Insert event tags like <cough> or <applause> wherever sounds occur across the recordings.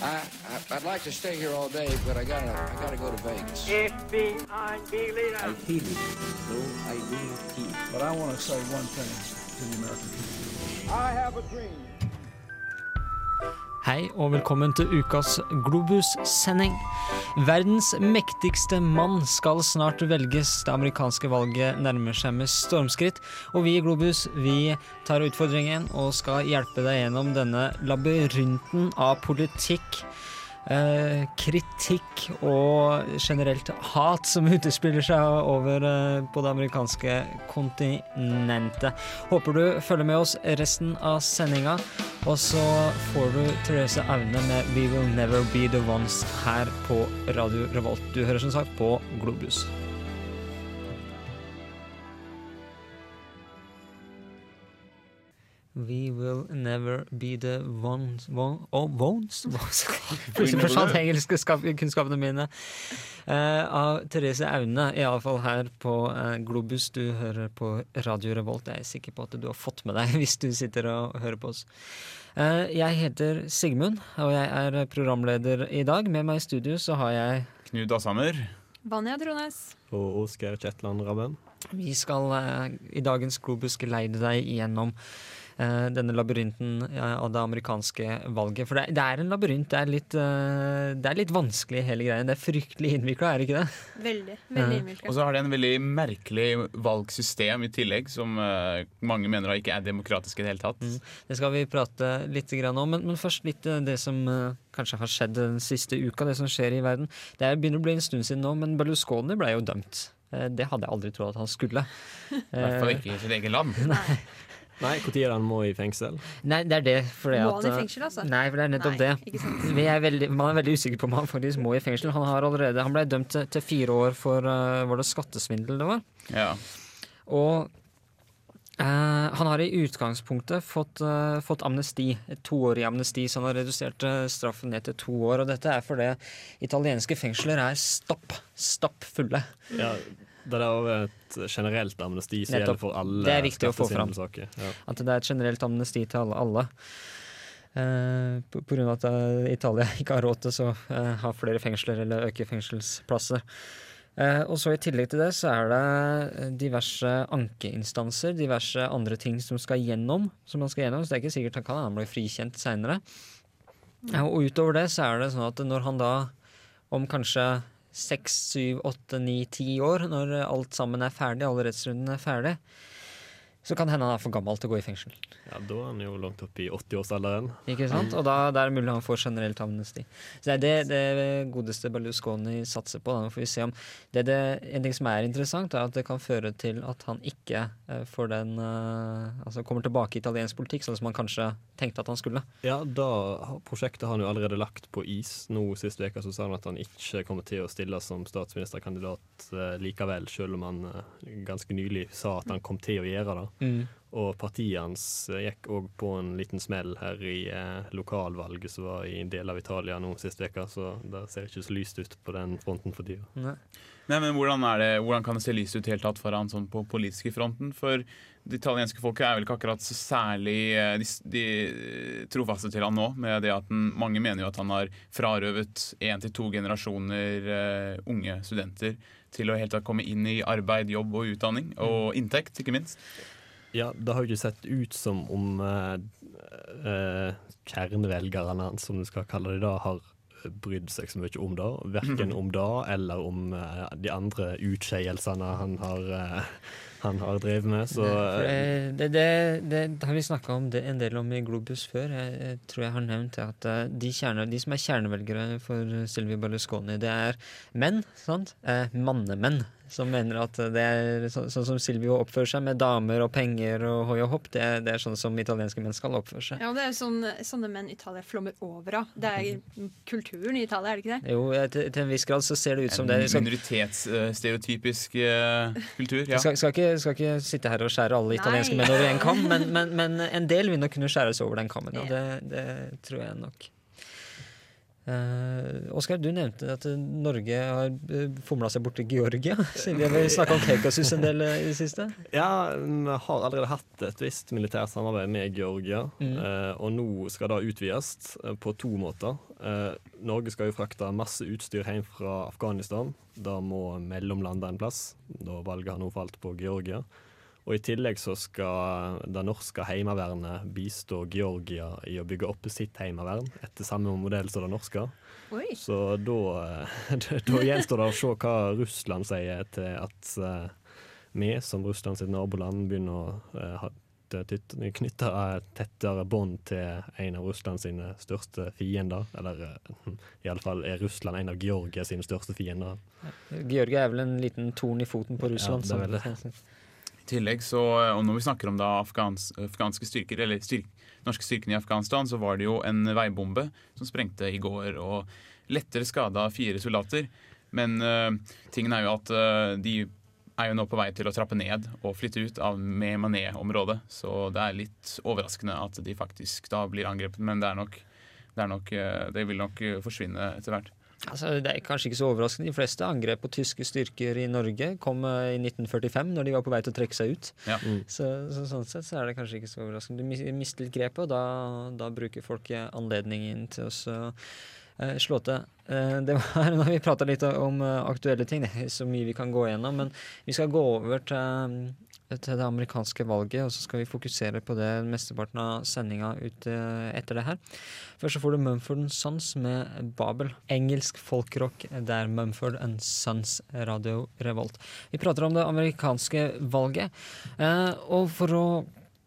I, I I'd like to stay here all day, but I gotta I gotta go to Vegas. FBI leader. I feel it, though I do feel. But I want to say one thing to the American people. I have a dream. Hei og velkommen til ukas Globus-sending. Verdens mektigste mann skal snart velges. Det amerikanske valget nærmer seg med stormskritt. Og vi i Globus vi tar utfordringen og skal hjelpe deg gjennom denne labyrinten av politikk. Eh, kritikk og generelt hat som utespiller seg over eh, på det amerikanske kontinentet. Håper du følger med oss resten av sendinga. Og så får du Therese Aune med 'We Will Never Be The Ones' her på Radio Revolt. Du hører som sagt på Globus. We will never be the ones one, oh, ones? <laughs> Plutselig forsvant engelskkunnskapene mine. Uh, av Therese Aune, iallfall her på uh, Globus. Du hører på Radio Revolt. Jeg er sikker på at du har fått med deg <laughs> hvis du sitter og hører på oss. Uh, jeg heter Sigmund, og jeg er programleder i dag. Med meg i studio så har jeg Knut Ashammer. Vanja Trones. Og Oskar Kjetland Rabben. Vi skal i dagens Globus geleide deg gjennom denne labyrinten ja, av det amerikanske valget. For det, det er en labyrint. Det er litt, eh, det er litt vanskelig, hele greien. Det er fryktelig innvikla, er det ikke det? Veldig. veldig Ja. innviklet. Og så har de en veldig merkelig valgsystem i tillegg, som eh, mange mener ikke er demokratisk i det hele tatt. Mm. Det skal vi prate litt grann om, men, men først litt eh, det som eh, kanskje har skjedd den siste uka, det som skjer i verden. Det er, begynner å bli en stund siden nå, men Berlusconi ble jo dømt. Eh, Det hadde jeg aldri trodd at han skulle. I hvert fall Eh, ikke i sitt eget land. <laughs> Nei, når er det han må i fengsel? Nei, det er det. Fordi Må at, han i eh, fengsel, altså? Nei, for det er nettopp Nei, det. er veldig, man er veldig usikker på om han faktisk må i fengsel. Han har allerede, han ble dømt til, til fire år for uh, Var det skattesvindel det var? Ja. Og uh, han har i utgangspunktet fått, uh, fått amnesti. Et toårig amnesti, så han har redusert straffen ned til to år. Og dette er fordi italienske fengsler er stapp, stapp fulle. Ja, det er også et generelt amnesti som Nettopp. gjelder for alle Det er viktig å få fram. Ja. At det er et generelt amnesti til alle. alle. Eh, på, på grunn av at eh, Italia <laughs> ikke har råd til å uh, ha flere fengsler eller øke fengselsplasser. Uh, og så I tillegg til det så er det diverse ankeinstanser, diverse andre ting som skal gjennom. Som man skal gjennom, Så det er ikke sikkert han kan han blir frikjent seinere. og utover det så er det sånn at når han da om kanskje seks, syv, åtte, ni, ti år, når alt sammen er ferdig, alle rettsrundene er ferdig, så kan hende han er for gammel til å gå i fengsel. ja, Da er han jo langt opp i 80-årsalderen. Ikke sant? Og da, det er det mulig han får generelt amnesti. Så det er det, det godeste Berlusconi satser på. Da. Nå får vi se om det, det, En ting som er interessant, er at det kan føre til at han ikke eh, får den eh, Altså kommer tilbake i italiensk politikk, sånn som han kanskje tenkte at han skulle. Ja, da prosjektet har han jo allerede lagt på is. Nå Sist uke så sa han at han ikke kommer til å stille som statsministerkandidat eh, likevel, selv om han ganske nylig sa at han kom til å gjøre det. Og partiet hans eh, gikk òg på en liten smell her i eh, lokalvalget som var i en del av Italia nå sist uke, så det ser ikke så lyst ut på den fronten for tida. Nei. Nei, men hvordan, det, hvordan kan det se lyst ut helt tatt for han sånn på politiske fronten? For det italienske folket er vel ikke akkurat så særlig eh, de, de trofaste til han nå. med det at den, Mange mener jo at han har frarøvet én til to generasjoner uh, unge studenter til å helt tatt komme inn i arbeid, jobb og utdanning. Og inntekt, ikke minst. Ja, det har jo ikke sett ut som om eh, eh, kjernevelgerne hans, som du skal kalle det da, har brydd seg så mye om det. Verken om det eller om eh, de andre utskeielsene han har eh, han har drevet med. Så eh, det, det, det, det har vi snakka om det, en del om i Globus før. Jeg, jeg tror jeg har nevnt det at eh, de, kjerne, de som er kjernevelgere for Silvi Berlusconi, det er menn. sant? Eh, mannemenn. Som mener at det er så, sånn som Silvio oppfører seg, med damer og penger og hoi og hopp. Det, det er sånn som italienske menn skal oppføre seg. Ja, det er sånn, sånne menn Italia flommer over av. Det er kulturen i Italia, er det ikke det? Jo, til, til en viss grad så ser det ut som det. En minoritetsstereotypisk uh, kultur. Ja. skal, skal, ikke, skal ikke sitte her og skjære alle italienske Nei. menn over en kam, men, men, men en del vil nok kunne skjæres over den kammen. og Ja. Det, det tror jeg nok. Eh, Oskar, du nevnte at eh, Norge har fomla seg bort til Georgia. <laughs> Siden vi har snakka om Kaukasus en del eh, i det siste. Ja, vi har allerede hatt et visst militært samarbeid med Georgia, Mm. Uh, og nå skal det utvides eh, på to måter. Uh, Norge skal jo frakte masse utstyr hjem fra Afghanistan. Det må mellomlande en plass, da valget har nå falt på Georgia. Og I tillegg så skal det norske heimevernet bistå Georgia i å bygge opp sitt heimevern etter samme modell som det norske. Oi. Så da, <laughs> eh, da gjenstår det å se hva Russland sier til at eh, vi som Russland sitt naboland begynner å eh, ha knytte et tettere bånd til en av Russland sine største fiender. Eller iallfall er Russland en av Georgia sine største fiender. Georgia er vel en liten torn i foten på Russland. Ja, det er vel I tillegg så, og Når vi snakker om da afghans, afghanske styrker, eller styrk, norske styrkene i Afghanistan, så var det jo en veibombe som sprengte i går og lettere skada fire soldater. Men uh, tingen er jo at uh, de er jo nå på vei til å trappe ned og flytte ut av Memané-området. Så det er litt overraskende at de faktisk da blir angrepet, men det, er nok, det, er nok, uh, det vil nok forsvinne etter hvert. Altså, det er kanskje ikke så overraskende. De fleste angrep på tyske styrker i Norge kom eh, i 1945, når de var på vei til å trekke seg ut. Ja. Mm. Så, så sånn sett så er det kanskje ikke så overraskende. Du mister litt grepet, og da, da bruker folk eh, anledningen til å så, eh, slå til. Eh, det var <laughs> når vi prata litt om aktuelle ting, det er så mye vi kan gå gjennom, men vi skal gå over til til det amerikanske valget, og så skal vi fokusere på det mesteparten av sendinga eh, etter det her. Først så får du Mumford Sons med Babel. Engelsk folkrock. Det er Mumford Sons Radio Revolt. Vi prater om det amerikanske valget. Eh, og for å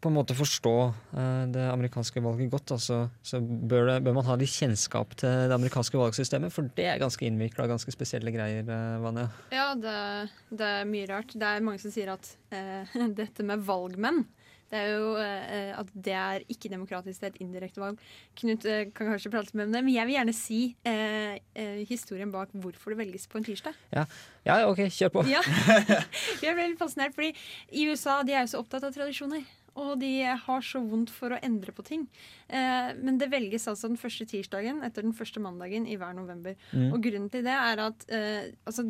på en måte forstå eh, det amerikanske valget godt, altså, så bør, det, bør man ha litt kjennskap til det amerikanske valgsystemet, for det er ganske innvikla, ganske spesielle greier, eh, Vanja. Ja, det, det er mye rart. Det er mange som sier at eh, <laughs> dette med valgmenn det er jo eh, at det er ikke demokratisk, det er et indirekte valg. Knut eh, kan kanskje prate med om det, men jeg vil gjerne si eh, eh, historien bak hvorfor det velges på en tirsdag. Ja, OK, kjør på. Ja. <laughs> <laughs> jeg ble litt fascinert, fordi i USA de er jo så opptatt av tradisjoner. Og de har så vondt for å endre på ting. Eh, men det velges altså den første tirsdagen etter den første mandagen i hver november. Mm. Og grunnen til det er at eh, altså,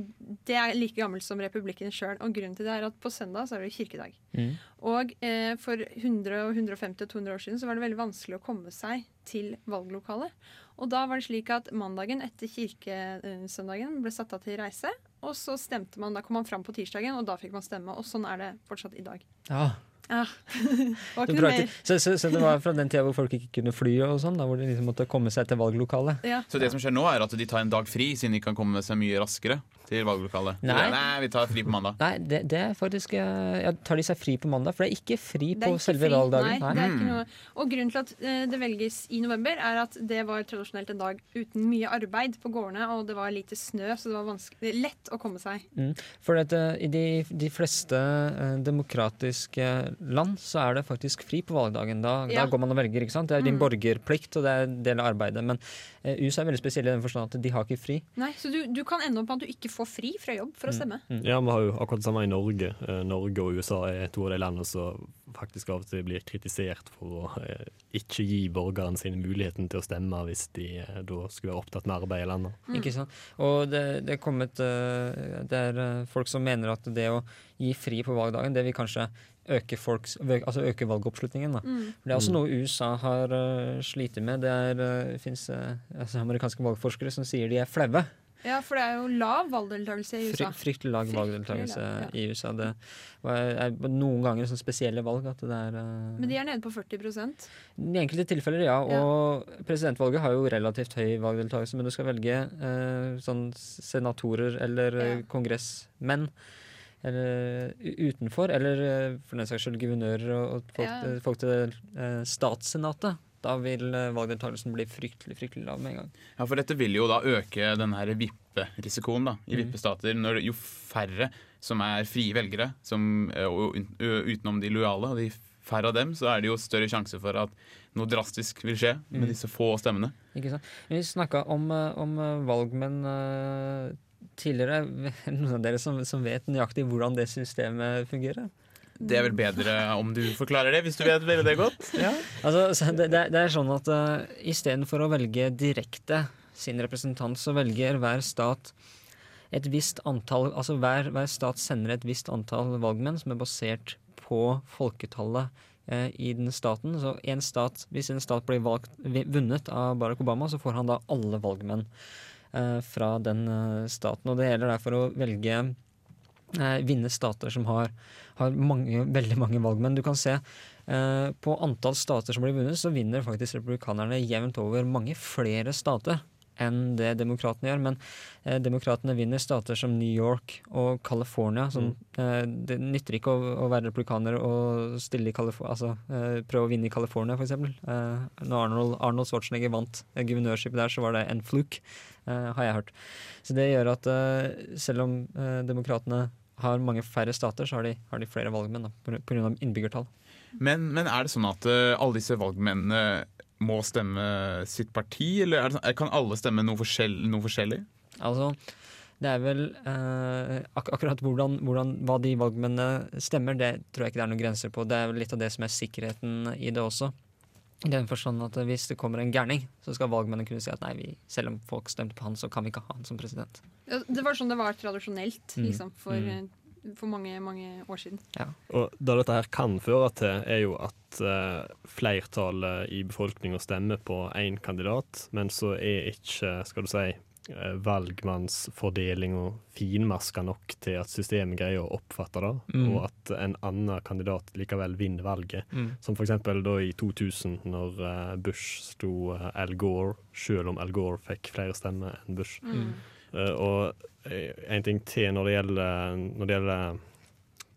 det er like gammelt som republikken sjøl. Og grunnen til det er at på søndag så er det kirkedag. Mm. Og eh, for 100, og 150 og 200 år siden så var det veldig vanskelig å komme seg til valglokalet. Og da var det slik at mandagen etter kirkesøndagen ble satt av til reise. Og så stemte man, da kom man fram på tirsdagen, og da fikk man stemme. Og sånn er det fortsatt i dag. Ja, Ja. <laughs> Var så, ikke noe mer. så, så, så det var fra den tida hvor folk ikke kunne fly og sånn, da hvor de liksom måtte komme seg til valglokalet? Ja. Så det som skjer nå, er at de tar en dag fri, siden de kan komme seg mye raskere til valglokalet. Nei. Nei, vi tar fri på mandag. Nei, det, det er faktisk ja, Tar de seg fri på mandag? For det er ikke fri er på ikke selve fri. valgdagen. Nei, det er ikke noe. Og grunnen til at eh, det velges i november, er at det var tradisjonelt en dag uten mye arbeid på gårdene, og det var lite snø, så det var lett å komme seg. Mm. For at, eh, i de, de fleste eh, demokratiske land så er det faktisk fri på valgdagen. Da, Ja. da går man og velger. ikke sant? Det er din Mm. borgerplikt, og det er en del av arbeidet. Men USA er veldig spesielle i den forstand at de har ikke fri. Nei, Så du, du kan ende opp med at du ikke får fri fra jobb for å stemme. Ja, vi har jo akkurat det samme i Norge. Eh, Norge og USA er to av de landene som faktisk av og til blir kritisert for å eh, ikke gi borgerne sine muligheten til å stemme hvis de eh, da skulle være opptatt med arbeid i landet. Ikke sant? Og det, det er kommet Det er folk som mener at det å gi fri på valgdagen, det vil kanskje øke, folks, altså øke valgoppslutningen. Da. Mm. Det er også noe USA har uh, slitt med. Det er, uh, finnes uh, altså amerikanske valgforskere som sier de er flaue. Ja, for det er jo lav valgdeltakelse i Fry, USA. fryktelig lav valgdeltakelse ja. i USA. Det er noen ganger sånn spesielle valg at det er uh, Men de er nede på 40 I enkelte tilfeller, ja. Ja. Presidentvalget har jo relativt høy valgdeltakelse, men du skal velge uh, sånn senatorer eller eh, Ja. kongressmenn. Eller utenfor, eller for den saks skyld guvernører og, og folk, Ja. folk til eh, statssenatet. Da vil eh, valgdeltakelsen bli fryktelig fryktelig lav med en gang. Ja, for dette vil jo da øke den her vipperisikoen da, i Mm. vippestater. Når jo færre som er frie velgere, som, og utenom de lojale, og de færre av dem, så er det jo større sjanse for at noe drastisk vil skje med Mm. disse få stemmene. Ikke sant? Vi snakka om, eh, om eh, valgmenn eh, tidligere. Er <laughs> det Noen av dere som, som vet nøyaktig hvordan det systemet fungerer? Det er vel bedre om du forklarer det, hvis du vet veldig godt. Altså, det, det, er- sånn at uh, istedenfor å velge direkte sin representant, så velger hver stat et visst antall Altså hver, hver stat sender et visst antall valgmenn som er basert på folketallet eh, i den staten. Så en stat, hvis en stat blir valgt, vunnet av Barack Obama, så får han da alle valgmenn eh, fra den eh, staten. Og det gjelder derfor å velge eh, vinne stater som har, har mange, veldig mange valgmenn. Du kan se eh, på antall stater som blir vunnet, så vinner faktisk republikanerne jevnt over mange flere stater enn det demokratene gjør. Men eh, demokratene vinner stater som New York og California. Som, eh, det nytter ikke å, å være republikaner og stille altså, eh, prøve å vinne i California, f.eks. Eh, når Arnold, Arnold Schwarzenegger vant eh, guvernørskipet der, så var det en fluke, eh, har jeg hørt. Så det gjør at eh, selv om eh, demokratene har mange færre stater, så har de, har de flere valgmenn pga. innbyggertall. Men, men er det sånn at uh, alle disse valgmennene må stemme sitt parti, eller er det, sånn- kan alle stemme noe, forskjell, noe forskjellig? Altså, det er vel eh, ak akkurat hvordan, hvordan, hva de valgmennene stemmer, det tror jeg ikke det er noen grenser på. Det er vel litt av det som er sikkerheten i det også. I den forstand at hvis det kommer en gærning, så skal valgmennene kunne si at nei, vi, selv om folk stemte på han, så kan vi ikke ha han som president. Ja, Det var sånn det var tradisjonelt Mm. liksom, for, Mm. eh, for mange, mange år siden. Og det dette her kan føre til, er jo at uh, flertallet i befolkninga stemmer på én kandidat, men så er ikke, skal du si, valgmannsfordelinga finmaska nok til at systemet greier å oppfatte det, Mm. og at en annen kandidat likevel vinner valget. Mm. Som f.eks. da i 2000, når eh, Bush sto eh, Al Gore, selv om Al Gore fikk flere stemmer enn Bush. Mm. Eh, og eh, en ting til når det gjelder, når det gjelder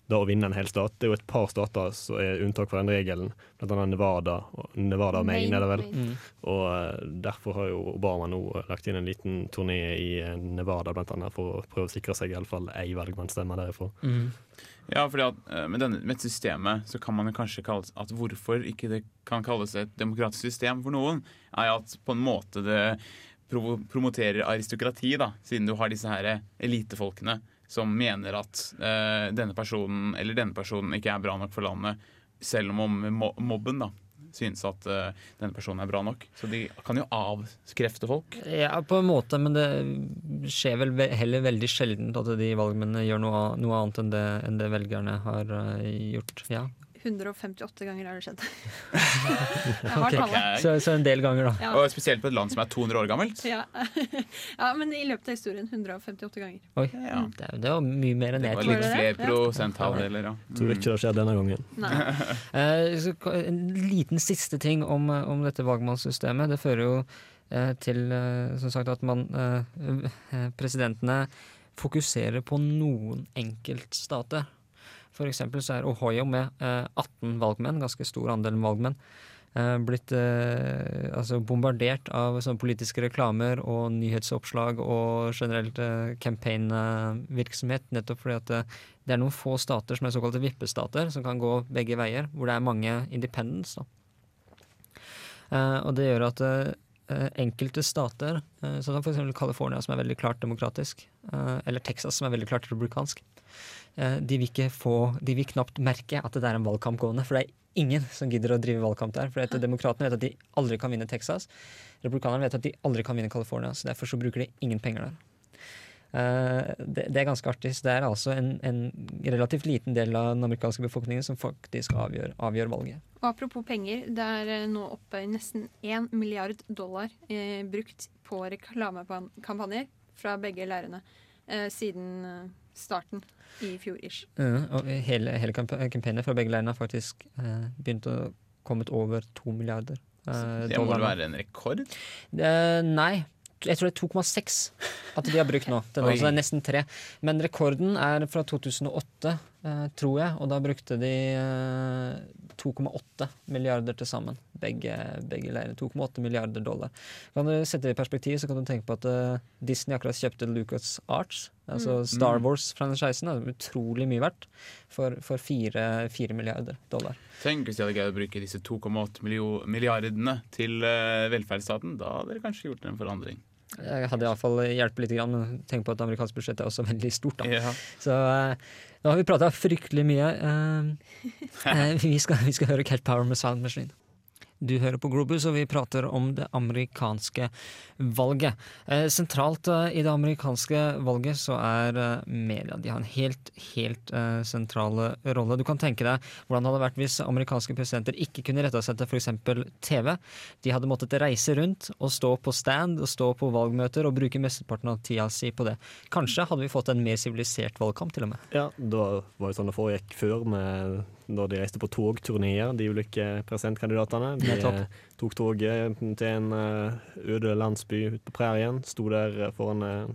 da å vinne en hel stat. Det er jo et par stater som er unntak fra den regelen, blant annet Nevada. Og Nevada Maine, er det vel. Mm. Og eh, derfor har jo Obama nå lagt inn en liten turné i eh, Nevada, blant annet, for å prøve å sikre seg iallfall ei valgmannsstemme derifra. Mm. Ja, fordi at eh, med, denne, med et systemet så kan man kanskje kalle at hvorfor ikke det kan kalles et demokratisk system for noen, er at på en måte det promoterer aristokrati, da, siden du har disse her elitefolkene som mener at eh, denne personen eller denne personen ikke er bra nok for landet, selv om mobben da synes at eh, denne personen er bra nok. Så de kan jo avskrefte folk. Ja, på en måte, men det skjer vel heller veldig sjelden at de valgmennene gjør noe, noe annet enn det, enn det velgerne har eh, gjort. Ja. 158 ganger har det skjedd. <laughs> okay. har Så, så en del ganger, da. Ja. Og spesielt på et land som er 200 år gammelt. Ja. <laughs> ja, men i løpet av historien 158 ganger. Oi, Ja. det, det var mye mer enn Det jeg var trodde. litt flere Ja. prosenthaldeler, ja. Tror ikke det skjer denne gangen. Nei. <laughs> Eh, så en liten siste ting om, eh, om dette valgmannssystemet. Det fører jo uh, til uh, som sagt at man Presidentene fokuserer på noen enkeltstater. For eksempel så er Ohio med eh, 18 valgmenn, ganske stor andel valgmenn, eh, blitt eh, altså bombardert av politiske reklamer og nyhetsoppslag og generelt eh, campaign-virksomhet, nettopp fordi at eh, det er noen få stater som er såkalte vippestater, som kan gå begge veier, hvor det er mange independents. Da. Eh, og det gjør at eh, eh, enkelte stater, uh, sånn som f.eks. California, som er veldig klart demokratisk, eh, eller Texas, som er veldig klart republikansk, eh, de, vil ikke få, de vil knapt merke at det er en valgkamp gående. For det er ingen som gidder å drive valgkamp der. For Demokratene vet at de aldri kan vinne Texas. Republikanerne vet at de aldri kan vinne California, så derfor så bruker de ingen penger der. Eh, det, det er ganske artig. Så det er altså en, en relativt liten del av den amerikanske befolkningen som faktisk avgjør, avgjør valget. Og apropos penger, det er eh, nå oppe i nesten 1 milliard dollar eh, brukt på reklamekampanjer fra begge leirene eh, siden eh, starten i fjor ish. Ja, og hele, hele kampanjen fra begge leirene har faktisk eh, begynt å komme over to milliarder eh, Det må dollar. vel være en rekord? Nei. Jeg tror det er 2,6 at de har brukt nå. Den, Oi. altså, det er nesten tre. Men rekorden er fra 2008, eh, tror jeg, og da brukte de eh, 2,8 milliarder til sammen. Begge, begge leirer. 2,8 milliarder dollar. Kan du sette det i perspektiv, så kan du tenke på at eh, Disney akkurat kjøpte Lucas Arts, altså Star Mm. Wars-franchisen. er utrolig mye verdt for, for 4, milliarder dollar. Tenk hvis de hadde greid å bruke disse 2,8 milliardene til eh, velferdsstaten. Da hadde dere kanskje gjort en forandring. Jeg hadde iallfall hjulpet litt, men tenk på at amerikansk budsjett er også veldig stort. da. Ja. Så eh, nå har vi prata fryktelig mye. Eh, <laughs> eh, vi, skal, vi skal høre Cat Power med Sound Machine. Du hører på Globus, og vi prater om det amerikanske valget. Eh, sentralt eh, i det amerikanske valget så er eh, media. De har en helt, helt sentral rolle. Du kan tenke deg hvordan det hadde vært hvis amerikanske presidenter ikke kunne retta seg til f.eks. TV. De hadde måttet reise rundt og stå på stand og stå på valgmøter og bruke mesteparten av tida si på det. Kanskje hadde vi fått en mer sivilisert valgkamp, til og med. Ja, det var jo sånn det foregikk før, med, da de reiste på togturneer, de ulike presidentkandidatene. De eh, tok toget til en eh, øde landsby ute på prærien. Sto der foran eh,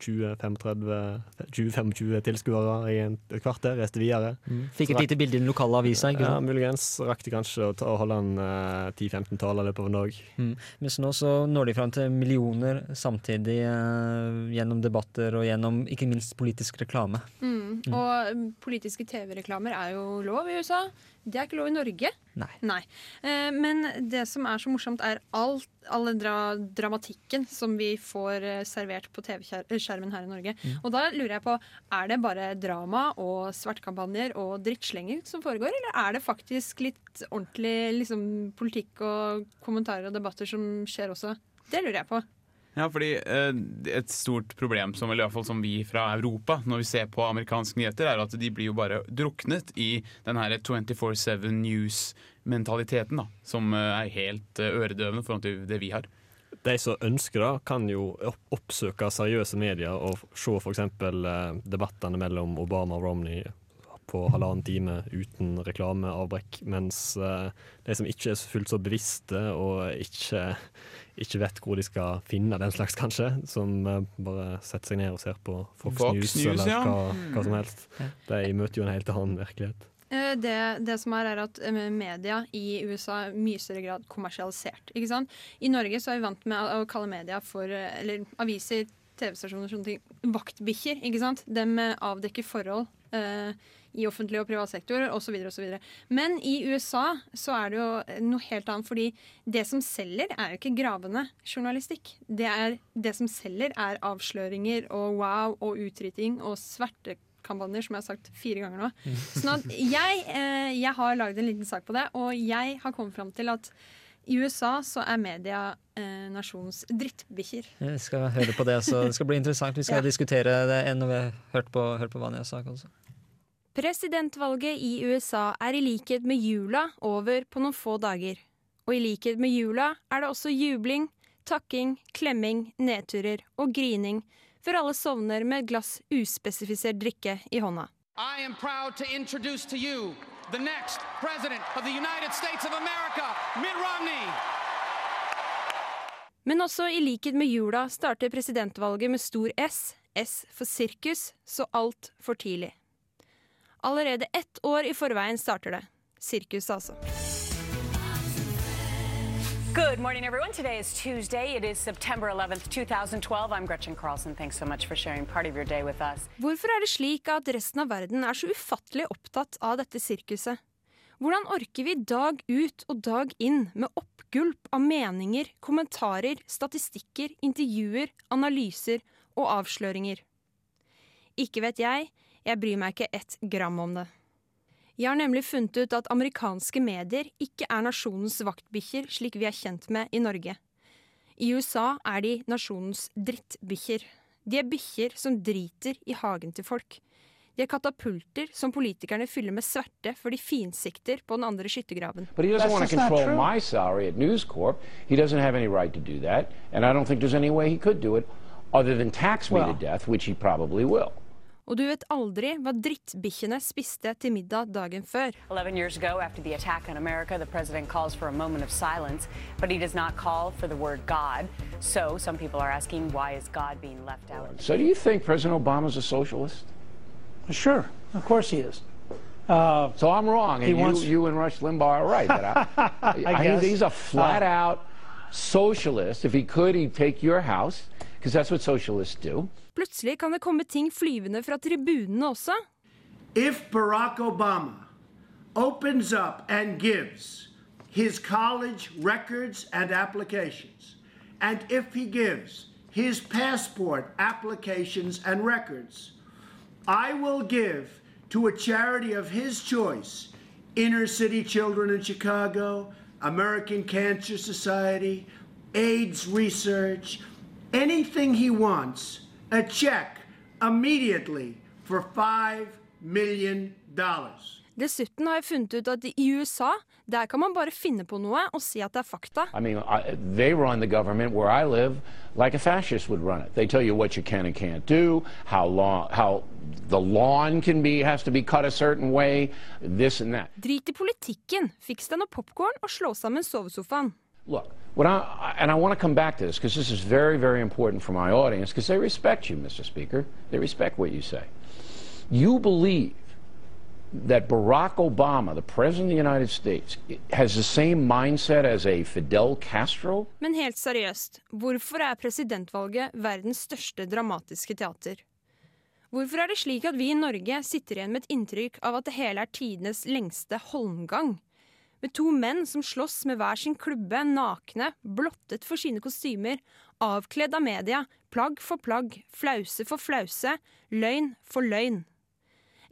20-25 tilskuere i en- et kvarter, reiste videre. Fikk et lite bilde i den lokale avisa. Ja, muligens rakk de kanskje å ta, holde en eh, 10-15 taler i løpet av en dag. Mm. Mens nå så når de fram til millioner samtidig eh, gjennom debatter og gjennom ikke minst politisk reklame. Mm. Og mm, politiske TV-reklamer er jo lov i USA. Det er ikke lov i Norge. Nei. Eh, men det som er så morsomt, er alt, all den dra dramatikken som vi får eh, servert på TV-skjermen her i Norge. Og da lurer jeg på, er det bare drama og svartkampanjer og drittslenging som foregår, eller er det faktisk litt ordentlig liksom, politikk og kommentarer og debatter som skjer også? Det lurer jeg på. Ja, fordi eh, Et stort problem som, i hvert fall som vi fra Europa når vi ser på amerikanske nyheter, er at de blir jo bare druknet i den 24-7 news-mentaliteten, som eh, er helt eh, øredøvende i det vi har. De som ønsker det, kan jo oppsøke seriøse medier og se f.eks. Debattene mellom Obama og Romney på halvannen time uten reklameavbrekk, mens eh, de som ikke er fullt så bevisste og ikke, ikke vet hvor de skal finne den slags, kanskje, som eh, bare setter seg ned og ser på Fox, Fox News, News, eller ja. hva, hva som helst, de møter jo en helt annen virkelighet. Eh, Det, det som er, er at media i USA er i mye større grad kommersialisert. Ikke sant? I Norge så er vi vant med å kalle media for Eller aviser, TV-stasjoner, og sånne ting. Vaktbikkjer. ikke sant? De avdekker forhold eh, i offentlig og privat sektor osv. osv. Men i USA så er det jo noe helt annet. fordi det som selger, er jo ikke gravende journalistikk. Det, er, det som selger, er avsløringer og wow og utryting og svertekampanjer, som jeg har sagt fire ganger nå. Sånn at jeg, eh, jeg har lagd en liten sak på det, og jeg har kommet fram til at i USA så er media eh, nasjonens drittbikkjer. Vi skal høre på det, så det skal bli interessant. Vi skal Ja. diskutere det når vi har hørt på, hørt på Vanias sak også. Presidentvalget i USA er i likhet med jula over på noen få dager. Og i likhet med jula er det også jubling, takking, klemming, nedturer og grining før alle sovner med et glass uspesifisert drikke i hånda. I am proud to introduce to you the next President of the United States of America, Mitt Romney. Men også i likhet med jula starter presidentvalget med stor S, S for sirkus, så alt for tidlig. Allerede ett år i forveien starter det. Sirkus, altså. Good morning, everyone. Today is Tuesday. It is September 11th, 2012. I'm Gretchen Carlson. Thanks so much for sharing part of your day with us. Hvorfor er det slik at resten av verden er så ufattelig opptatt av dette sirkuset? Hvordan orker vi dag ut og dag inn med oppgulp av meninger, kommentarer, statistikker, intervjuer, analyser og avsløringer? Ikke vet jeg, jeg bryr meg ikke ett gram om det. Jeg har nemlig funnet ut at amerikanske medier ikke er nasjonens vaktbikkjer slik vi er kjent med i Norge. I USA er de nasjonens drittbikkjer. De er bikkjer som driter i hagen til folk. De er katapulter som politikerne fyller med sverte før de finsikter på den andre skyttergraven. Right to do that, and I don't think there's any way he could do it other than tax me Well- to death, which he probably will. Og du vet aldri hva drittbikkjene spiste til middag dagen før. 11 years ago, after the attack on America, the president calls for a moment of silence, but he does not call for the word God. So some people are asking, why is God being left out? So do you think President Obama's a socialist? Sure, of course he is. Uh, So I'm wrong, He and you, wants- you and Rush Limbaugh are right. That <laughs> I, I guess. he's a flat-out socialist. If he could, he'd take your house, because that's what socialists do. Plutselig kan det komme ting flyvende fra tribunene også. If Barack Obama opens up and gives his college records and applications, and if he gives his passport applications and records, I will give to a charity of his choice inner city children in Chicago, American Cancer Society, AIDS research, anything he wants, a check immediately for $5 million. Dessuten har jeg funnet ut at i USA der kan man bare finne på noe og si at det er fakta. I mean, I, they run the government where I live like a fascist would run it. They tell you what you can and can't do, how long, how the lawn can be has to be cut a certain way, this and that. Drit i politikken. Fiks deg noe popkorn og slå sammen sovesofaen. Look, what I, and I want to come back to this because this is very, very important for my audience because they respect you, Mr. Speaker. They respect what you say. You believe that Barack Obama, the President of the United States, has the same mindset as a Fidel Castro? Men helt seriøst, hvorfor er presidentvalget verdens største dramatiske teater? Hvorfor er det slik at vi i Norge sitter igjen med et inntrykk av at det hele er tidenes lengste holmgang? Med to menn som slåss med hver sin klubbe, nakne, blottet for sine kostymer, avkledd av media, plagg for plagg, flause for flause, løgn for løgn.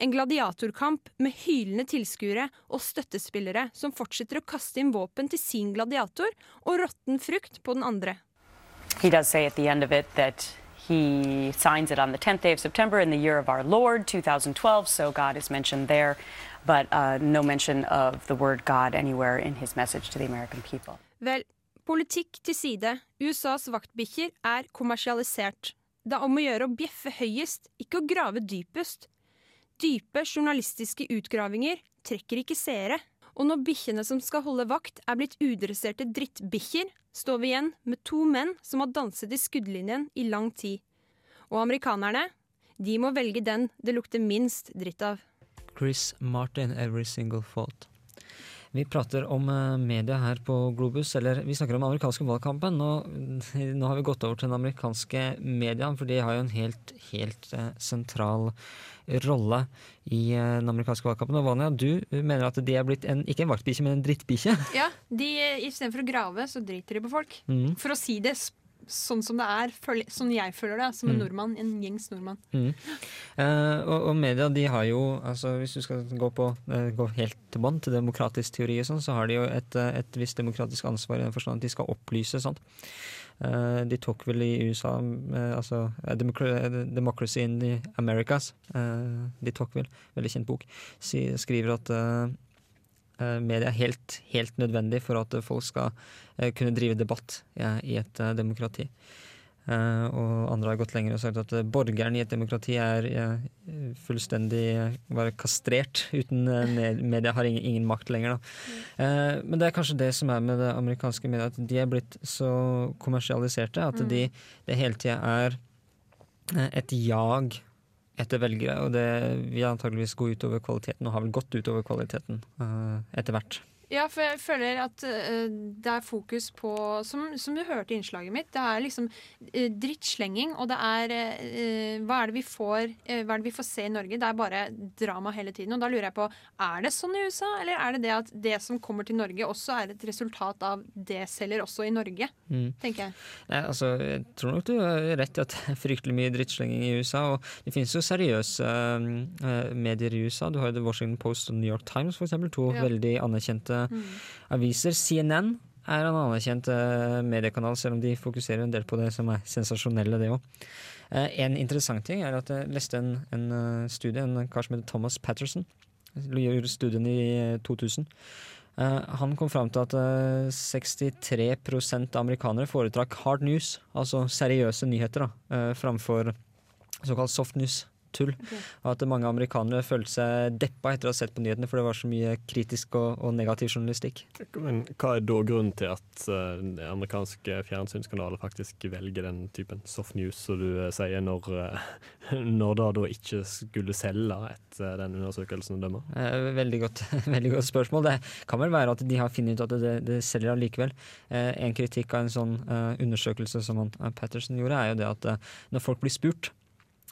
En gladiatorkamp med hylende tilskuere og støttespillere som fortsetter å kaste inn våpen til sin gladiator og råtten frukt på den andre. He does at he signs it on the 10th day of September in the year of our Lord, 2012, so God is mentioned there, but uh, no mention of the word God anywhere in his message to the American people. Vel, politikk til side. USAs vaktbikkjer er kommersialisert. Det er om å gjøre å bjeffe høyest, ikke å grave dypest. Dype journalistiske utgravinger trekker ikke seere. Og når bikkjene som skal holde vakt er blitt udresserte drittbikkjer, står vi igjen med to menn som har danset i skuddlinjen i lang tid. Og amerikanerne, de må velge den det lukter minst dritt av. Chris Martin, 'Every Single Fault'. Vi prater om eh, media her på Globus, eller vi snakker om den amerikanske valgkampen. Nå, <laughs> nå har vi gått over til den amerikanske mediaen, for de har jo en helt, helt uh, sentral rolle i uh, den amerikanske valgkampen. Og Vanja, du mener at de er blitt en, ikke en vaktbikkje, men en drittbikkje? Ja, de, istedenfor å grave, så driter de på folk. Mm. For å si det sånn som det er, sånn jeg føler det, som en Mm. nordmann. En gjengs nordmann. Mm. Eh, og, og media de har jo, altså hvis du skal gå, på, eh, gå helt til bånn til demokratisk teori, og sånn, så har de jo et, eh, et visst demokratisk ansvar i den forstand at de skal opplyse. sånt. Eh, de tok vel i USA eh, altså eh, Democracy in the Americas. eh, de tok vel, veldig kjent bok, skriver at media er helt, helt nødvendig for at folk skal eh, kunne drive debatt i et eh, demokrati. Eh, og andre har gått lenger og sagt at eh, borgeren i et demokrati er eh, fullstendig eh, bare kastrert. Uten eh, media har ingen, ingen makt lenger. Da. Eh, men det er kanskje det som er med det amerikanske media, at de er blitt så kommersialiserte at Mm. de, det hele tida er eh, et jag etter velgere, og det vil antageligvis gå utover kvaliteten, og har vel gått utover kvaliteten uh, etter hvert. Ja, for jeg føler at uh, det er fokus på, som, som du hørte i innslaget mitt, det er liksom uh, drittslenging, og det er uh, hva, er det vi får, hva er det vi får se i Norge? Det er bare drama hele tiden. Og da lurer jeg på, er det sånn i USA, eller er det det at det som kommer til Norge, også er et resultat av det selger også i Norge? Mm. Tenker jeg. Nei, altså, jeg tror nok du har rett i at det er fryktelig mye drittslenging i USA. Og det finnes jo seriøse medier i USA. Du har jo The Washington Post og New York Times, for eksempel. To Ja. veldig anerkjente Mm. aviser. CNN er en anerkjent eh, mediekanal, selv om de fokuserer en del på det som er sensasjonelle, det òg. en interessant ting er at jeg leste en, en eh, studie, en kar som heter Thomas Patterson. Gjorde studien i eh, 2000. Eh, han kom fram til at eh, 63 av amerikanere foretrakk hard news, altså seriøse nyheter, da, eh, framfor såkalt soft news. Tull. Og at mange amerikanere følte seg deppa etter å ha sett på nyhetene, for det var så mye kritisk og, og negativ journalistikk. Men hva er da grunnen til at uh, amerikanske fjernsynskanaler faktisk velger den typen soft news, som du uh, sier, når, uh, <laughs> når da, da ikke skulle selge etter den undersøkelsen å dømme? Veldig, godt, <laughs> veldig godt spørsmål. Det kan vel være at de har funnet ut at det, det selger allikevel. En kritikk av en sånn undersøkelse som han, Patterson gjorde, er jo det at når folk blir spurt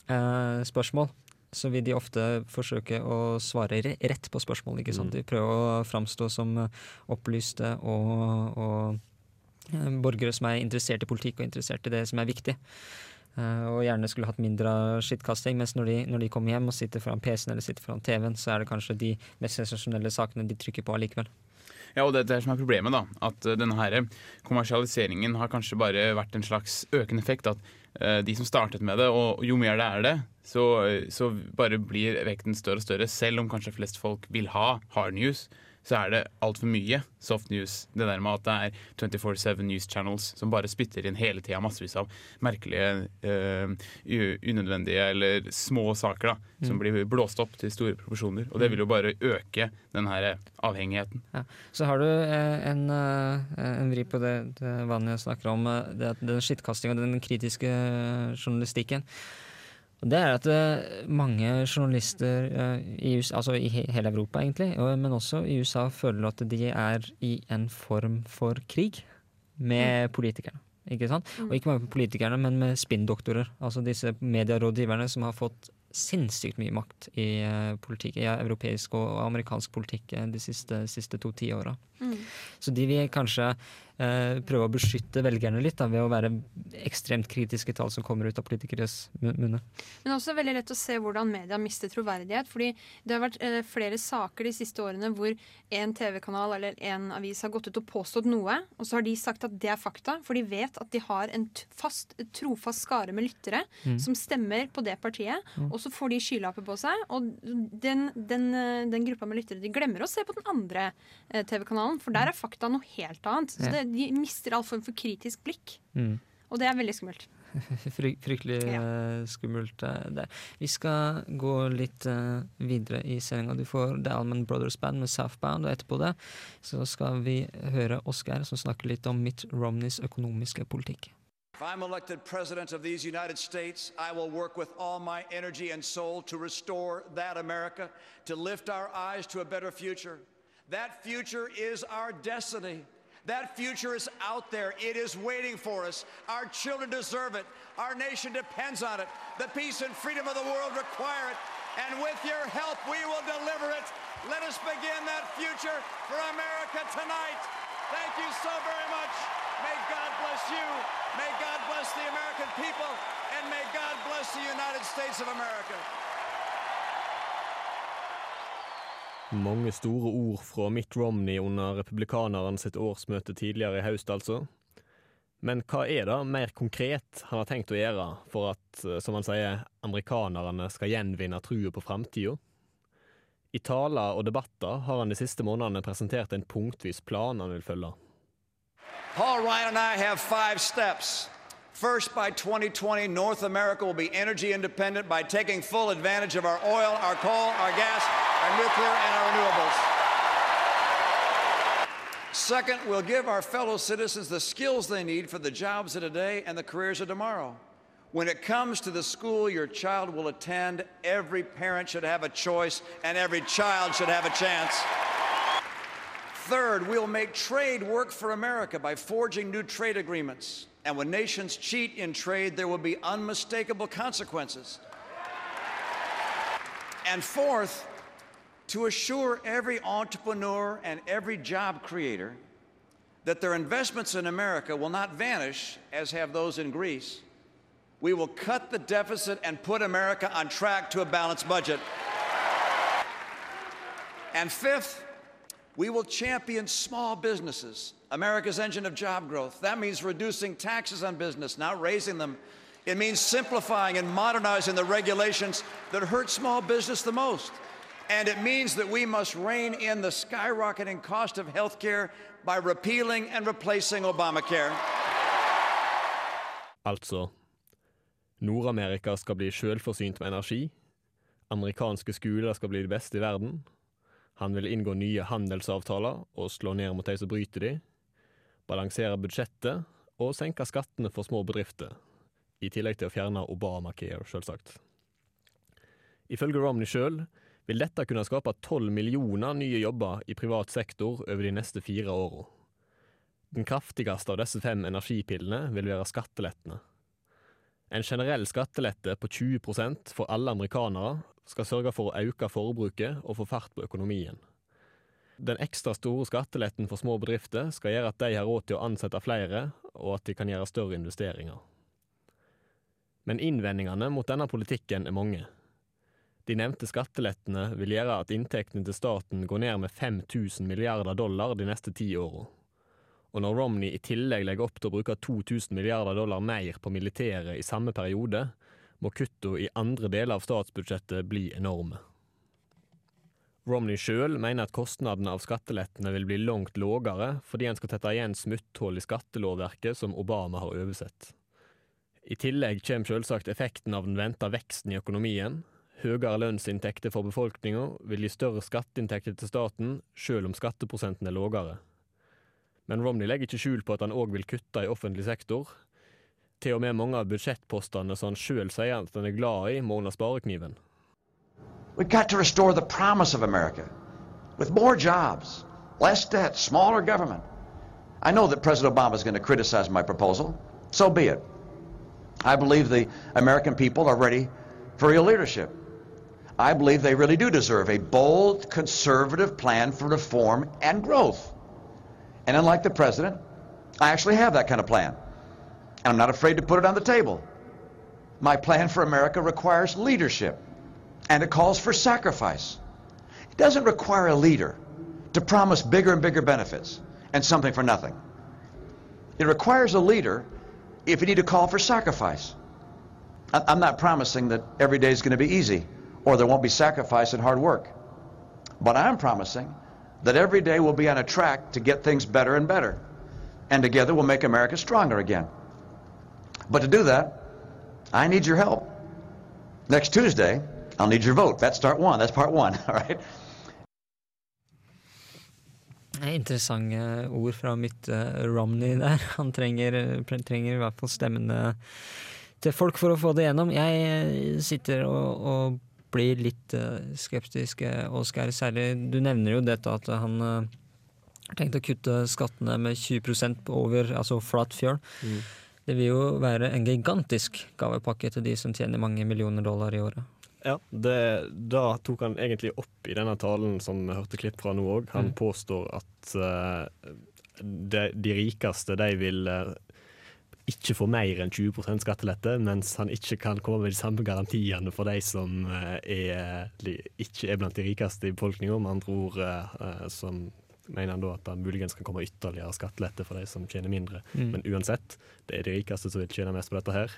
spørsmål, så vil de ofte forsøke å svare rett på spørsmål. ikke sant? Mm. De prøver å framstå som eh, opplyste og, og eh, borgere som er interessert i politikk og interessert i det som er viktig. Eh, og gjerne skulle hatt mindre skittkasting, mens når de, når de kommer hjem og sitter foran PC-en eller sitter foran TV-en, så er det kanskje de mest sensasjonelle sakene de trykker på allikevel. Ja, og det er som er problemet, da. At denne her kommersialiseringen har kanskje bare vært en slags økende effekt. At de som startet med det, og jo mer det er det, så, så bare blir vekten større og større. Selv om kanskje flest folk vil ha hard news, så er det altfor mye soft news. Det der med at det er 24-7 news channels som bare spytter inn hele tida massevis av merkelige, uh, unødvendige eller små saker da, som Mm. blir blåst opp til store proporsjoner. Og det vil jo bare øke den her avhengigheten. Ja. Så har du eh, en, eh, en vri på det, det vanlige snakker om, det, den skittkastinga, den kritiske journalistikken. Det er at eh, mange journalister eh, i USA, altså i hele Europa egentlig, men også i USA, føler at de er i en form for krig med politikerne. Ikke sant? Og ikke bare med politikerne, men med spinndoktorer. Altså disse medierådgiverne som har fått sinnssykt mye makt i, eh, politikk, i europeisk og amerikansk politikk de siste, siste to tiåra. Mm. Så de vil kanskje prøve å beskytte velgerne litt da, ved å være ekstremt kritiske tall som kommer ut av politikeres munnet. Men det Men også veldig lett å se hvordan media mister troverdighet. fordi det har vært eh, flere saker de siste årene hvor en TV-kanal eller en avis har gått ut og påstått noe, og så har de sagt at det er fakta, for de vet at de har en fast, trofast skare med lyttere Mm. som stemmer på det partiet, Mm. og så får de skylapper på seg. Og den, den, eh, den gruppa med lyttere de glemmer å se på den andre eh, TV-kanalen, for der er fakta noe helt annet. Så det, de mister all form for kritisk blikk. Mm. Og det er veldig skummelt. <laughs> Fry, fryktelig ja. skummelt. eh, det. Vi skal gå litt uh, videre i sendinga. Du får The Alman Brothers Band med Southbound, og etterpå det så skal vi høre Oskar som snakker litt om Mitt Romneys økonomiske politikk. If I'm elected president of these United States, I will work with all my energy and soul to restore that America, to lift our eyes to a better future. That future is our destiny. That future is out there. It is waiting for us. Our children deserve it. Our nation depends on it. The peace and freedom of the world require it. And with your help, we will deliver it. Let us begin that future for America tonight. Thank you so very much. May God bless you. May God bless the American people. And may God bless the United States of America. Mange store ord fra Mitt Romney under republikaneren sitt årsmøte tidligere i høst, altså. Men hva er det mer konkret han har tenkt å gjøre for at, eh, som han sier, amerikanerne skal gjenvinne trua på framtida? I taler og debatter har han de siste månedene presentert en punktvis plan han vil følge. Paul Ryan and I have five steps. First, by 2020, North America will be energy independent by taking full advantage of our oil, our coal, our gas, our nuclear, and our renewables. Second, we'll give our fellow citizens the skills they need for the jobs of today and the careers of tomorrow. When it comes to the school your child will attend, every parent should have a choice and every child should have a chance. Third, we'll make trade work for America by forging new trade agreements. And when nations cheat in trade, there will be unmistakable consequences. And fourth, to assure every entrepreneur and every job creator that their investments in America will not vanish as have those in Greece. We will cut the deficit and put America on track to a balanced budget. And fifth, we will champion small businesses, America's engine of job growth. That means reducing taxes on business, not raising them. It means simplifying and modernizing the regulations that hurt small business the most. And it means that we must rein in the skyrocketing cost of health care by repealing and replacing Obamacare. Altså Nord-Amerika skal bli selvforsynt med energi. Amerikanske skoler skal bli de beste i verden. Han vil inngå nye handelsavtaler og slå ned mot de som bryter de. Balansere budsjettet og senke skattene for små bedrifter. I tillegg til å fjerne Obamacare, selvsagt. Ifølge Romney sjøl vil dette kunne skape tolv millioner nye jobber i privat sektor over de neste fire åra. Den kraftigste av disse fem energipillene vil være skattelettene. En generell skattelette på 20% for alle amerikanere skal sørge for å øke forbruket og få fart på økonomien. Den ekstra store skatteletten for små bedrifter skal gjøre at de har råd til å ansette flere, og at de kan gjøre større investeringer. Men innvendingene mot denne politikken er mange. De nevnte skattelettene vil gjøre at inntektene til staten går ned med 5000 milliarder dollar de neste ti åra. Og når Romney i tillegg legger opp til å bruke 2000 milliarder dollar mer på militæret i samme periode, må kutta i andre deler av statsbudsjettet bli enorme. Romney sjøl mener at kostnadene av skattelettene vil bli langt lågere fordi en skal tette igjen smutthull i skattelovverket som Obama har oversett. I tillegg kommer selvsagt effekten av den venta veksten i økonomien. Høyere lønnsinntekter for befolkninga vil gi større skatteinntekter til staten, sjøl om skatteprosenten er lågere. Men Romney legger ikke skjul på at han òg vil kutte i offentlig sektor. Til og med mange av budsjettpostene som han sjøl sier at han er glad i, sparekniven. We've got to restore the promise of America with more jobs, less debt, smaller government. I know that President Obama is going to criticize my proposal. So be it. I believe the American people are ready for real leadership. I believe they really do deserve a bold, conservative plan for reform and growth. And unlike the president, I actually have that kind of plan. And I'm not afraid to put it on the table. My plan for America requires leadership, and it calls for sacrifice. It doesn't require a leader to promise bigger and bigger benefits and something for nothing. It requires a leader if you need to call for sacrifice. I- I'm not promising that every day is going to be easy or there won't be sacrifice and hard work. But I'm promising that every day we'll be on a track to get things better and better. And together we'll make America stronger again. But to do that, I need your help. Next Tuesday, I'll need your vote. That's start one. That's part one. <laughs> All right. Det er Interessante ord fra mitt eh, Romney der. <laughs> Han trenger, trenger i hvert fall stemmene til folk for å få det gjennom. Jeg eh, sitter og, og blir litt eh, skeptisk, eh, Oskar. Særlig Du nevner jo dette at han eh, har tenkt å kutte skattene med 20% over, altså flat fjøl. Mm. Det vil jo være en gigantisk gavepakke til de som tjener mange millioner dollar i året. Ja, det, da tok han egentlig opp i denne talen som vi hørte klipp fra nå òg. Han Mm. påstår at uh, de, de rikeste de vil uh, ikke få mer enn 20% skattelette, mens han ikke kan komme med de samme garantiene for de som eh, er, ikke er blant de rikeste i befolkninga. Med andre ord som mener han da at det muligens kan komme ytterligere skattelette for de som tjener mindre. Mm. Men uansett, det er de rikeste som vil tjene mest på dette her.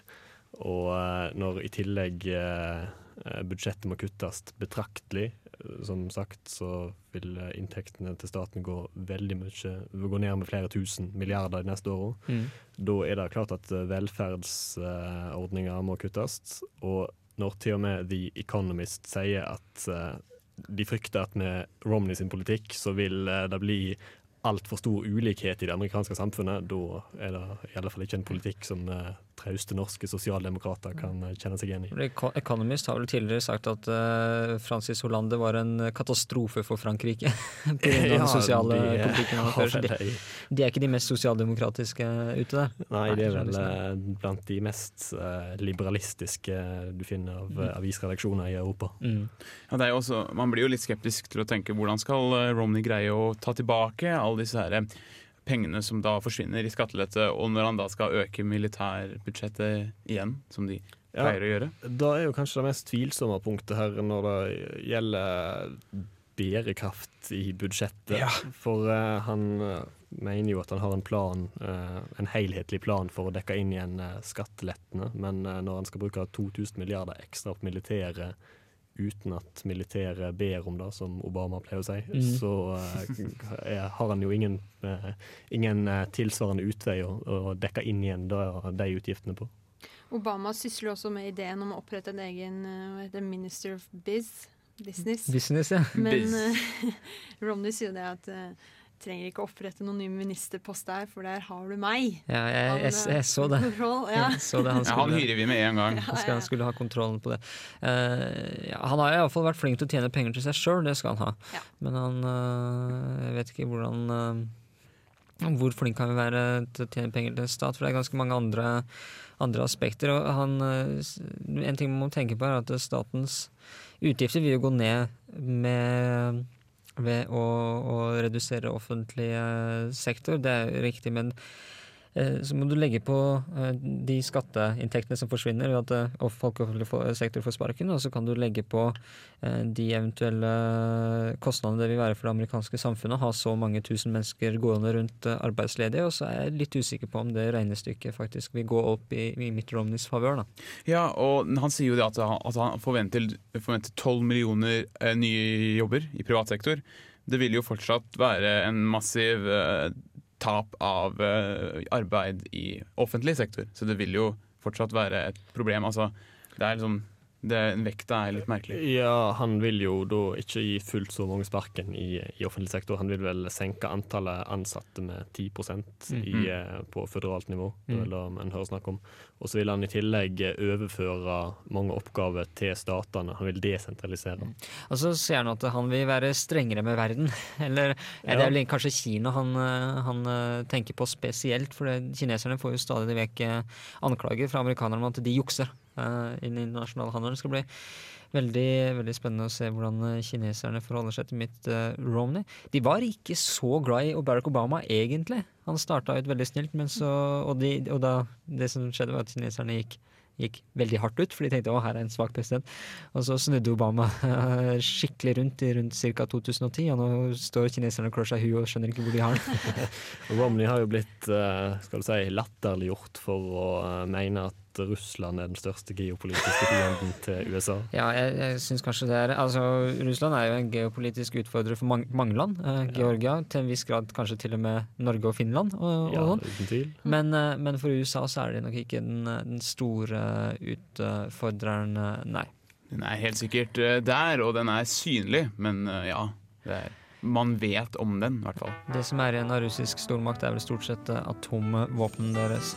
Og eh, når i tillegg eh, budsjettet må kuttes betraktelig, som sagt, så vil eh, inntektene til staten gå veldig mye gå ned med flere tusen milliarder de neste åra. Mm. Da er det klart at velferdsordninger må kuttes. Og når til og med The Economist sier at de frykter at med Romney sin politikk så vil eh, det bli altfor stor ulikhet i det amerikanske samfunnet, da er det i alle fall ikke en politikk som eh, trauste norske sosialdemokrater kan eh, kjenne seg igjen i. Economist har vel tidligere sagt at uh, Francis Hollande var en katastrofe for Frankrike. <laughs> På grunn av Ja, den sosiale de, eh, politikken fører. De, de- de er ikke de mest sosialdemokratiske ute der. Nei, det er vel eh, blant de mest uh, liberalistiske du finner av Mm. eh, avisredaksjoner i Europa. Ja, det er også, man blir jo litt skeptisk til å tenke hvordan skal eh, Romney greie å ta tilbake alle disse her eh, pengene som da forsvinner i skattelette, og når han da skal øke militærbudsjettet igjen, som de Ja, pleier å gjøre. Da er jo kanskje det mest tvilsomme punktet her når det gjelder bærekraft i budsjettet. Ja. For uh, han eh, mener jo at han har en plan, uh, en helhetlig plan for å dekke inn igjen uh, skattelettene, men når han skal bruke 2000 milliarder ekstra på militæret uten at militæret ber om det, som Obama pleier å si, Mm. så uh, er, har han jo ingen, uh, ingen eh, tilsvarende utvei å, å dekke inn igjen da, de utgiftene på. Obama sysler også med ideen om å opprette en egen uh, Minister of Biz. Business. Business, ja. Men <laughs> Romney sier det at uh, trenger ikke opprette noen ny ministerpost der, for der har du meg. Ja, jeg, Han, jeg, eh, jeg så det. kontroll, ja. Jeg så det. Han, Ja, han hyrer vi med en gang. <laughs> Han, skal, han skulle ha kontrollen på det. Uh, ja, han har iallfall vært flink til å tjene penger til seg sjøl, det skal han ha. Men han uh, Jeg vet ikke hvordan uh, Hvor flink kan vi være til å tjene penger til stat? For det er ganske mange andre, andre aspekter. Og han, eh, en ting man må tenke på, er at statens utgifter vil jo gå ned med ved å, å redusere offentlig eh, sektor. Det er riktig, men så må du legge på eh, de skatteinntektene som forsvinner ved at eh, og folk i offentlig for- sektor får sparken, og så kan du legge på eh, de eventuelle kostnadene det vil være for det amerikanske samfunnet å ha så mange tusen mennesker gående rundt eh, arbeidsledige, og så er jeg litt usikker på om det regnestykket faktisk vil gå opp i, i Mitt Romneys favør. Ja, og han sier jo det at han, at han forventer, tolv 12 millioner eh, nye jobber i privat sektor. Det vil jo fortsatt være en massiv eh, tap av eh, arbeid i offentlig sektor. Så det vil jo fortsatt være et problem. Altså, det er liksom det, Vekta er litt merkelig. Ja, han vil jo da ikke gi fullt så mange sparken i, i offentlig sektor. Han vil vel senke antallet ansatte med 10 i, Mhm. eh, på føderalt nivå. Det er Mm. man hører snakk om. Og så vil han i tillegg eh, overføre mange oppgaver til statene. Han vil desentralisere. Og så sier han at han vil være strengere med verden. <laughs> Eller ja. det er vel kanskje Kina han, eh, han tenker på spesielt, for kineserne får jo stadig vekk anklager fra amerikanerne om at de jukser eh, i den internasjonale. Det skal bli veldig, veldig spennende å se hvordan eh, kineserne forholder seg til Mitt eh, Romney. De var ikke så glad i Barack Obama, egentlig. Han starta ut veldig snilt, så Og, de, og da, det som skjedde, var at kineserne gikk gikk veldig hardt ut, for de tenkte å her er en svak president. Og så snudde Obama skikkelig rundt i rundt ca. 2010, og nå står kineserne og klør seg i huet og skjønner ikke hvor de har den. <laughs> Romney har jo blitt skal du si, latterliggjort for å mene at Russland er den største geopolitiske fienden til USA. <laughs> Ja, jeg, jeg syns kanskje det er Altså, Russland er jo en geopolitisk utfordrer for mange, mange land. Eh, Georgia, til en viss grad kanskje til og med Norge og Finland. Og, Ja, og sånn. uten tvil. Men, eh, men for USA så er det nok ikke den, den store utfordreren, eh, nei. Den er helt sikkert eh, der, og den er synlig, men ja. Det er, man vet om den, i hvert fall. Det som er igjen av russisk stormakt, er vel stort sett atomvåpnene deres.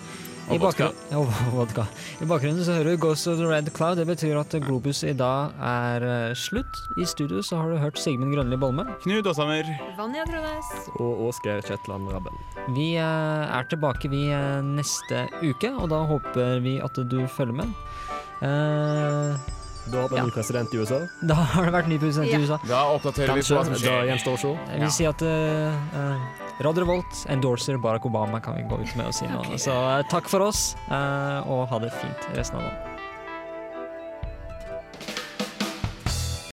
I Og vodka. Ja, og vodka. I bakgrunnen så hører du Ghost of the Red Cloud. Det betyr at Globus i dag er eh, slutt. I studio så har du hørt Sigmund Grønli Bolme. Knut Åshammer. Vanja Trådnes. Og Åsgeir Kjetland Rabben. Vi eh, er tilbake vi eh, neste uke, og da håper vi at du følger med. Eh, Da har vi en ny president i USA. Da har det vært ny president Ja. i USA. Da oppdaterer vi på hva som skjer. Da gjenstår å se. Jeg vil si at uh, Radio Revolt endorser Barack Obama, kan vi gå ut med å si nå. Så uh, takk for oss, uh, og ha det fint resten av dagen.